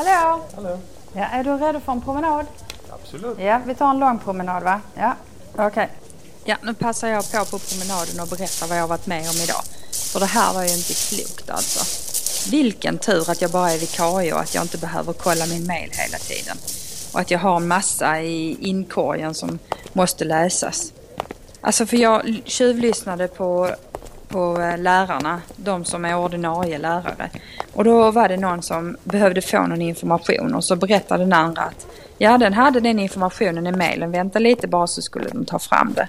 Hallå! Hallå. Ja, är du redo för en promenad? Absolut. Ja, vi tar en lång promenad va? Ja, okej. Ja, nu passar jag på på promenaden och berättar vad jag har varit med om idag. För det här var ju inte klokt alltså. Vilken tur att jag bara är vikarie och att jag inte behöver kolla min mail hela tiden. Och att jag har en massa i inkorgen som måste läsas. Alltså för jag tjuvlyssnade på, på eh, lärarna, de som är ordinarie lärare. Och då var det någon som behövde få någon information och så berättade den andra att ja, den hade den informationen i mejlen. vänta lite bara så skulle de ta fram det.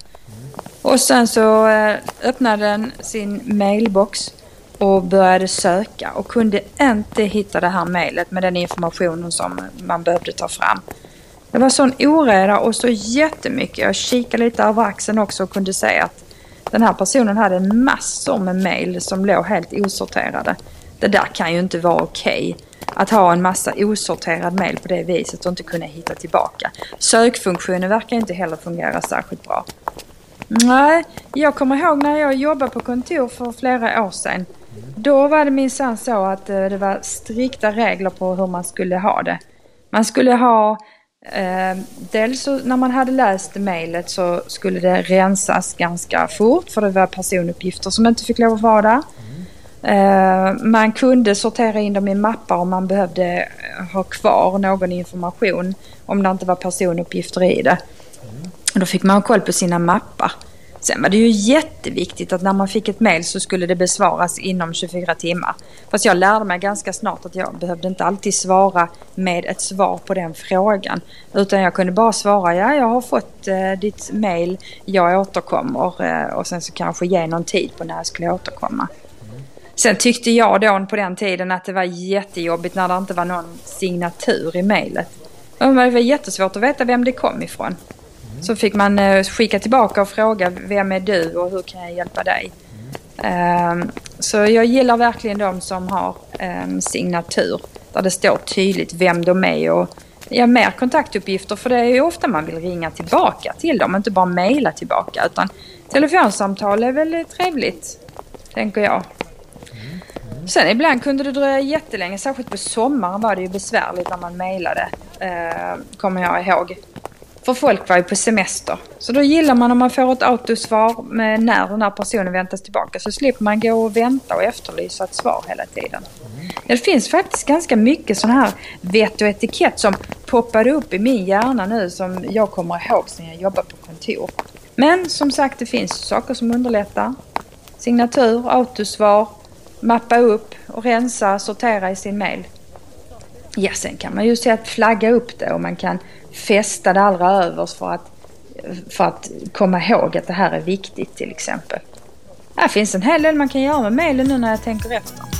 Och sen så eh, öppnade den sin mailbox och började söka och kunde inte hitta det här mejlet med den informationen som man behövde ta fram. Det var sån oreda och så jättemycket. Jag kikade lite över axeln också och kunde se att den här personen hade massor med mejl som låg helt osorterade. Det där kan ju inte vara okej. Att ha en massa osorterad mejl på det viset och inte kunna hitta tillbaka. Sökfunktionen verkar inte heller fungera särskilt bra. Nej, jag kommer ihåg när jag jobbade på kontor för flera år sedan. Då var det minsann så att eh, det var strikta regler på hur man skulle ha det. Man skulle ha Eh, dels så, när man hade läst mejlet så skulle det rensas ganska fort för det var personuppgifter som inte fick lov att vara där. Eh, man kunde sortera in dem i mappar om man behövde eh, ha kvar någon information om det inte var personuppgifter i det. Då fick man ha koll på sina mappar. Sen var det ju jätteviktigt att när man fick ett mail så skulle det besvaras inom 24 timmar. Fast jag lärde mig ganska snart att jag behövde inte alltid svara med ett svar på den frågan. Utan jag kunde bara svara ja, jag har fått eh, ditt mail, jag återkommer eh, och sen så kanske ge någon tid på när jag skulle återkomma. Sen tyckte jag då på den tiden att det var jättejobbigt när det inte var någon signatur i mejlet. Det var jättesvårt att veta vem det kom ifrån. Så fick man eh, skicka tillbaka och fråga vem är du och hur kan jag hjälpa dig? Um, så jag gillar verkligen de som har um, signatur där det står tydligt vem de är och ja, mer kontaktuppgifter för det är ju ofta man vill ringa tillbaka till dem, inte bara mejla tillbaka utan telefonsamtal är väl trevligt, tänker jag. Sen ibland kunde det dröja jättelänge, särskilt på sommaren var det ju besvärligt när man mejlade, uh, kommer jag ihåg. För folk var ju på semester. Så då gillar man om man får ett autosvar med när den här personen väntas tillbaka. Så slipper man gå och vänta och efterlysa ett svar hela tiden. Det finns faktiskt ganska mycket sån här vett och etikett som poppade upp i min hjärna nu som jag kommer ihåg sen jag jobbade på kontor. Men som sagt, det finns saker som underlättar. Signatur, autosvar, mappa upp och rensa, sortera i sin mail. Ja, sen kan man ju se att flagga upp det och man kan fästa det allra överst för att, för att komma ihåg att det här är viktigt till exempel. Här finns en hel del man kan göra med mejlen nu när jag tänker efter.